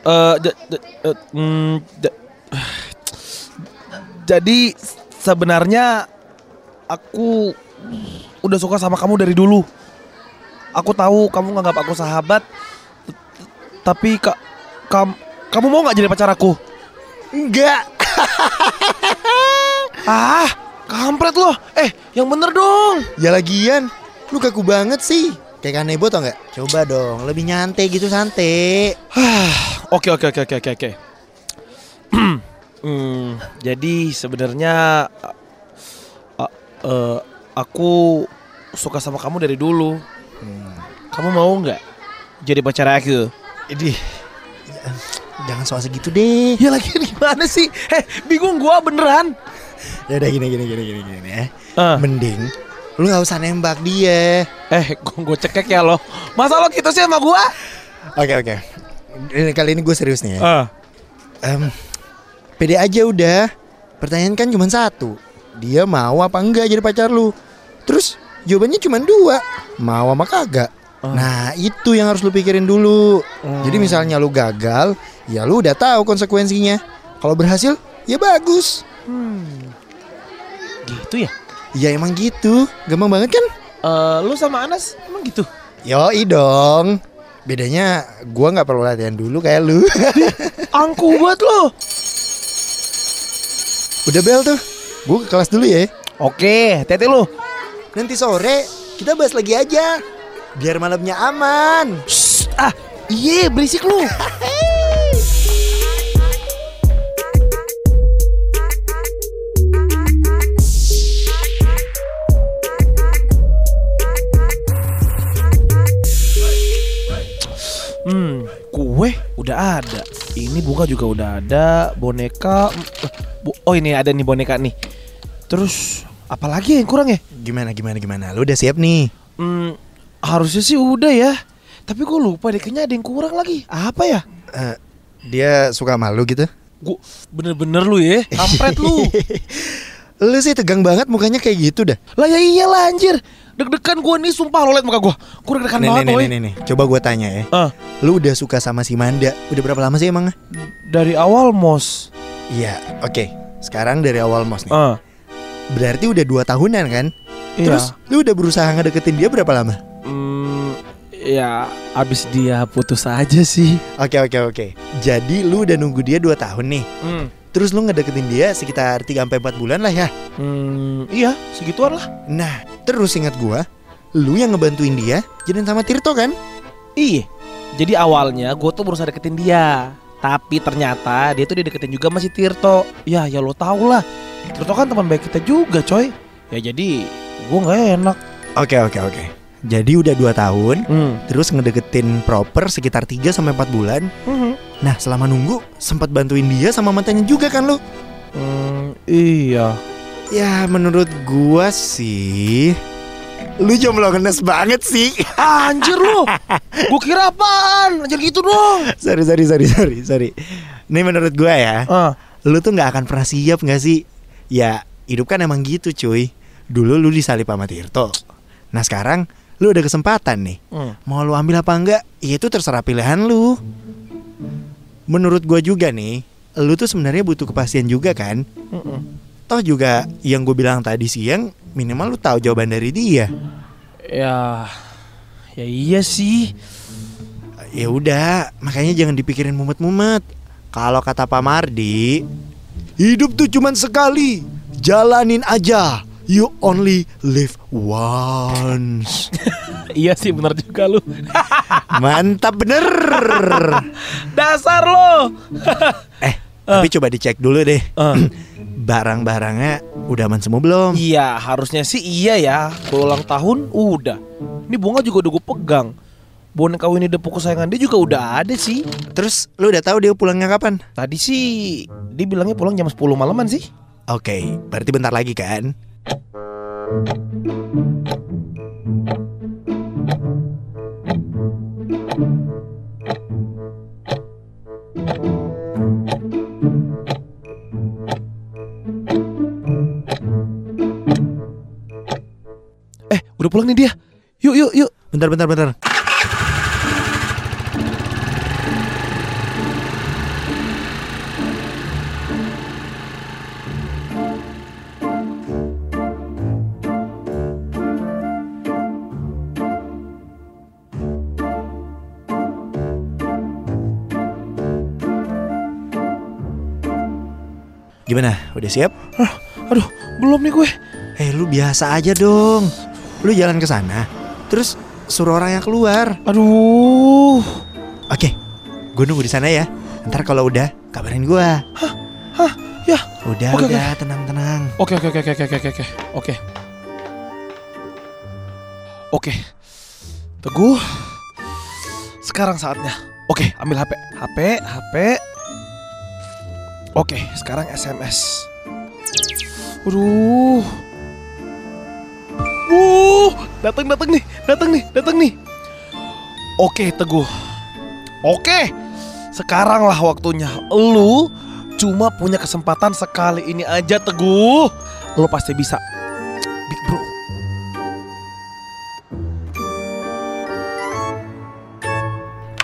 Eh, eh, mm, ja- jadi sebenarnya aku udah suka sama kamu dari dulu. Aku tahu kamu nganggap aku sahabat, t- t- tapi kak, kam, kamu mau nggak jadi pacar aku? Enggak. Ah, kampret loh. Eh, yang bener dong. Ya lagian, lu kaku banget sih. Kayak kanebo tau nggak? Coba dong, lebih nyantai gitu santai. Oke oke oke oke oke oke. Hmm, jadi sebenarnya uh, uh, uh, aku suka sama kamu dari dulu. Kamu mau nggak jadi pacar aku? Ini jangan soal segitu deh. Ya lagi gimana sih? Eh bingung gua beneran. Ya udah gini gini gini gini gini ya. Ah. Mending lu nggak usah nembak dia. Eh gue cekek ya lo. Masa lo gitu sih sama gua? Oke oke. Ini kali ini gue serius nih ya. Ah. Em, pede aja udah. Pertanyaan kan cuma satu. Dia mau apa enggak jadi pacar lu? Terus jawabannya cuma dua. Mau apa kagak? Ah. Nah itu yang harus lu pikirin dulu. Hmm. Jadi misalnya lu gagal, ya lu udah tahu konsekuensinya. Kalau berhasil, ya bagus. Gitu ya? Ya emang gitu. Gampang banget kan? Eh, lu sama Anas emang gitu? Yoi dong. Bedanya gua nggak perlu latihan dulu kayak lu. Angkuh banget lo. udah bel tuh. Gua ke kelas dulu ya. Oke, tete lu. Nanti sore kita bahas lagi aja. Biar malamnya aman. Shh, ah, iye berisik lu. udah ada. Ini bunga juga udah ada. Boneka. eh, Oh ini ada nih boneka nih. Terus apalagi yang kurang ya? Gimana gimana gimana? Lu udah siap nih? Hmm, harusnya sih udah ya. Tapi gue lupa deh kayaknya ada yang kurang lagi. Apa ya? Eh, dia suka malu gitu? Gue bener-bener lu ya, kampret lu. Lu sih tegang banget mukanya kayak gitu dah. lah ya iyalah anjir. Deg-degan gue nih sumpah lo liat muka gue. Gue deg-degan banget nih, nih, nih, nih. Coba gue tanya ya. Ah, Lu udah suka sama si Manda? Udah berapa lama sih emang? dari awal mos. Iya, oke. Sekarang dari awal mos nih. Ah, Berarti udah dua tahunan kan? iya. Terus lu udah berusaha ngedeketin dia berapa lama? Hmm, ya abis dia putus aja sih. Oke oke oke. Jadi lu udah nunggu dia 2 tahun nih. Hmm, Terus lu ngedeketin dia sekitar 3 sampai 4 bulan lah ya. hmm, iya segituan lah. Nah, terus ingat gua, lu yang ngebantuin dia jadian sama Tirto kan? Iya. Jadi awalnya gue tuh berusaha deketin dia. Tapi ternyata dia tuh dideketin juga masih Tirto. Ya ya lo tau lah. Tirto kan teman baik kita juga coy. Ya jadi gue nggak enak. Oke oke oke. Jadi udah 2 tahun, Hmm. terus ngedeketin proper sekitar 3 sampai 4 bulan. Mhm. Nah, selama nunggu sempat bantuin dia sama mantannya juga kan lu? Hmm, iya. Ya, menurut gua sih lu jomblo ngenes banget sih. Anjir lu. Gue kira apaan? Jangan gitu dong. sorry sorry sorry sorry sorry. Ini menurut gua ya. Ah, lu tuh nggak akan pernah siap nggak sih? Ya hidup kan emang gitu cuy. Dulu lu disalip sama Tirto. Nah sekarang lu ada kesempatan nih. hmm. Mau lu ambil apa enggak? Ya itu terserah pilihan lu. Menurut gua juga nih, lu tuh sebenarnya butuh kepastian juga kan? Mm-mm. Toh juga yang gue bilang tadi siang minimal lu tahu jawaban dari dia. Ya, ya iya sih. Ya udah, makanya jangan dipikirin mumet-mumet. Kalau kata Pak Mardi, hidup tuh cuman sekali. Jalanin aja. You only live once. iya sih benar juga lu. Mantap bener. Dasar lo. eh, tapi coba dicek dulu deh. Ah. Barang-barangnya udah aman semua belum? Iya, harusnya sih iya ya. Kalau ulang tahun udah. Ini bunga juga udah gue pegang. Boneka Winnie the Pooh kesayangan dia juga udah ada sih. Terus lu udah tahu dia pulangnya kapan? Tadi sih dia bilangnya pulang jam 10 malaman sih. Oke, berarti bentar lagi kan? udah pulang nih dia. Yuk yuk yuk. Bentar bentar bentar. Gimana? Udah siap? Aduh, belum nih gue. Eh, hey, lu biasa aja dong. Lu jalan ke sana. Terus suruh orang yang keluar. Aduh. Oke. Gue nunggu di sana ya. Ntar kalau udah kabarin gua. Hah? Ya. Udah, Oke, udah, tenang-tenang. Oke, oke, oke, oke, oke, oke, oke. Oke. Oke. Teguh. Sekarang saatnya. Oke, ambil HP. HP, HP. Oke, sekarang SMS. Aduh. Uh, datang datang nih, datang nih, datang nih. Oke, Teguh. Oke. Sekarang lah waktunya. Lu cuma punya kesempatan sekali ini aja, Teguh. Lu pasti bisa. Big Bro.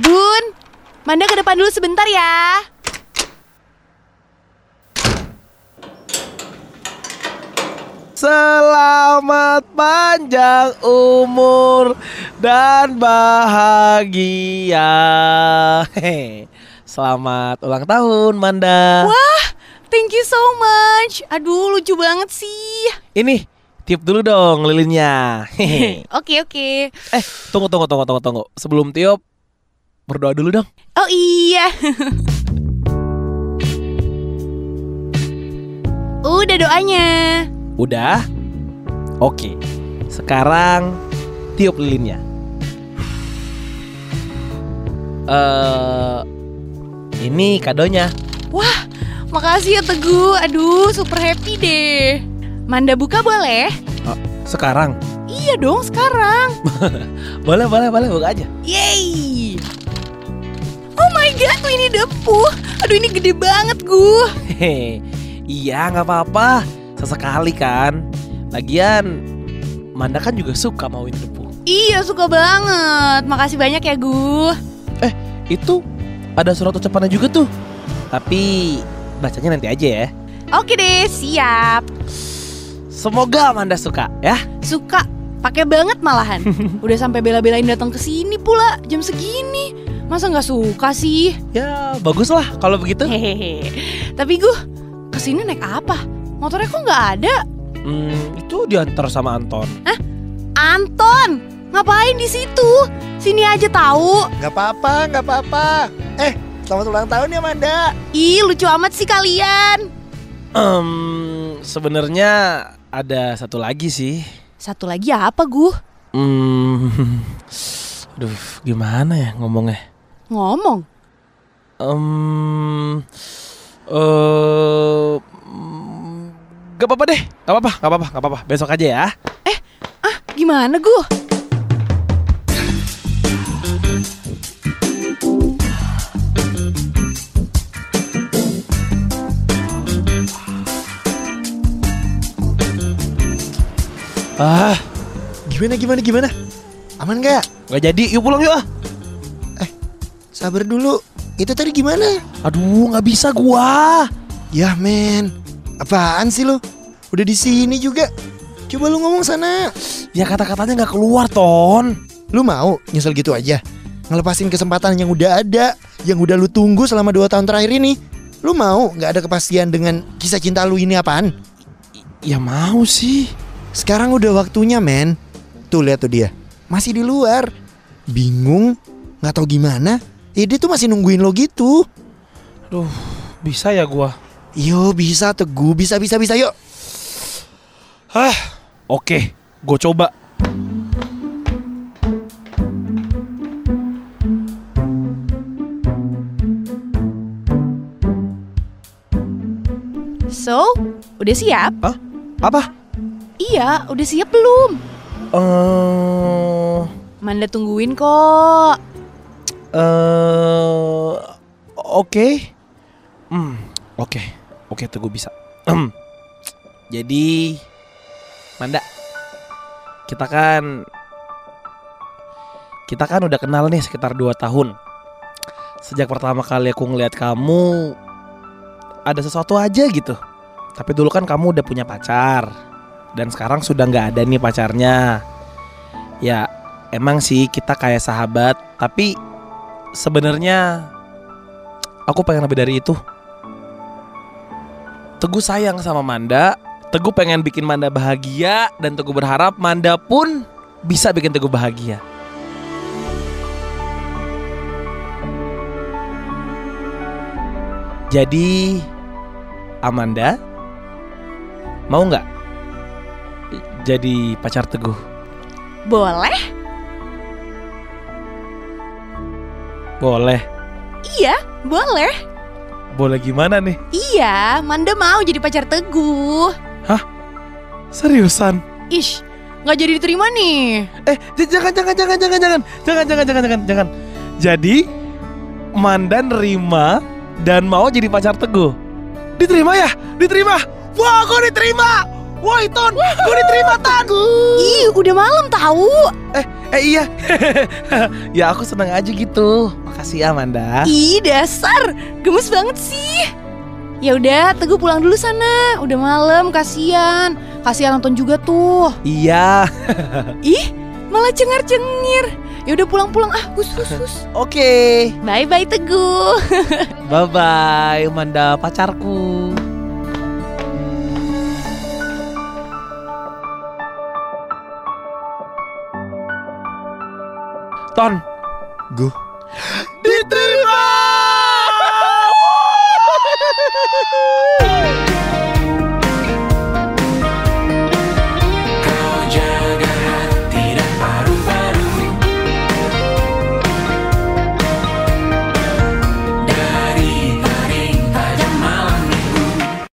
Bun, Manda ke depan dulu sebentar ya. Selamat panjang umur dan bahagia. Hehe. Selamat ulang tahun, Manda. Wah, thank you so much. Aduh, lucu banget sih. Ini tiup dulu dong lilinnya. Oke, oke. eh, tunggu tunggu tunggu tunggu tunggu. Sebelum tiup berdoa dulu dong. Oh iya. Udah doanya. Udah? Oke. Sekarang tiup lilinnya. Eh ini kadonya. Wah, makasih ya Teguh. Aduh, super happy deh. Manda buka boleh? Sekarang. Iya dong, sekarang. Boleh, boleh, boleh buka aja. Yeay. Oh my god, ini depu. Aduh, ini gede banget, Gu. Hehe. Iya, nggak apa-apa. Sesekali kan. Lagian Manda kan juga suka mauin debu. Iya, suka banget. Makasih banyak ya, Gu. Itu ada surat ucapannya juga tuh. Tapi bacanya nanti aja ya. Oke deh, siap. Semoga Manda suka ya. Suka, pakai banget malahan. Udah sampai bela-belain datang ke sini pula jam segini. Masa nggak suka sih? Ya, bagus lah kalau begitu. Hehehe. Tapi gue ke sini naik apa? Motornya kok nggak ada? Hmm, itu diantar sama Anton. Anton, ngapain di situ? Sini aja tahu. Gak apa-apa, gak apa-apa. Eh, selamat ulang tahun ya Manda. Ih, lucu amat sih kalian. Em, sebenarnya ada satu lagi sih. Satu lagi apa, Gu? Hmm, aduh, gimana ya ngomongnya? Ngomong. Em, eh, mm, gak apa-apa deh, gak apa-apa, gak apa-apa, gak apa-apa. Besok aja ya. Ah, gimana, Gu? Ah, Gimana, gimana, gimana? Aman gak? nggak jadi. Yuk pulang yuk. ah. Sabar dulu. Itu tadi gimana? Aduh, nggak bisa gua. Ya men, apaan sih lo? Udah di sini juga. Coba lu ngomong sana. Ya kata-katanya nggak keluar, Ton. Lu mau nyesel gitu aja? Ngelepasin kesempatan yang udah ada, yang udah lu tunggu selama 2 tahun terakhir ini. Lu mau nggak ada kepastian dengan kisah cinta lu ini apaan? Ya mau sih. Sekarang udah waktunya men. Tuh lihat tuh dia, masih di luar. Bingung, nggak tahu gimana. Ya dia tuh masih nungguin lo gitu. Aduh, bisa ya gua. Yo bisa teguh, bisa bisa bisa yuk. Hah, oke, gue coba. So, udah siap? Apa? Iya, udah siap belum? Eh, Manda tungguin kok. eh, oke. Hmm, oke, oke, teguh bisa. Em, Jadi, Manda, kita kan, kita kan udah kenal nih sekitar 2 tahun. Sejak pertama kali aku ngeliat kamu, ada sesuatu aja gitu. Tapi dulu kan kamu udah punya pacar, dan sekarang sudah nggak ada nih pacarnya. Ya, emang sih kita kayak sahabat, tapi sebenarnya aku pengen lebih dari itu. Teguh sayang sama Manda. Teguh pengen bikin Manda bahagia dan Teguh berharap Manda pun bisa bikin Teguh bahagia. Jadi Amanda mau nggak jadi pacar Teguh? Boleh? Boleh. Iya, boleh. Boleh gimana nih? Iya, Manda mau jadi pacar Teguh. Seriusan? Ish, nggak jadi diterima nih. Eh, jangan jangan jangan jangan jangan jangan jangan jangan jangan jangan. Jadi Manda nerima dan mau jadi pacar Teguh. Diterima ya? Diterima. Wah, gue diterima. Wah, Ton, gue diterima Tan. Ih, udah malam tahu. Eh, eh iya. ya aku seneng aja gitu. Makasih ya, Amanda. Ih, dasar. Gemes banget sih. Ya udah, Teguh pulang dulu sana. Udah malam, kasihan. Kasihan nonton juga tuh. Iya. Ih, malah cengar-cengir. Ya udah pulang-pulang ah, hus hus hus. Oke. Bye bye Teguh. Bye bye, Amanda pacarku. Ton. Go Diterima!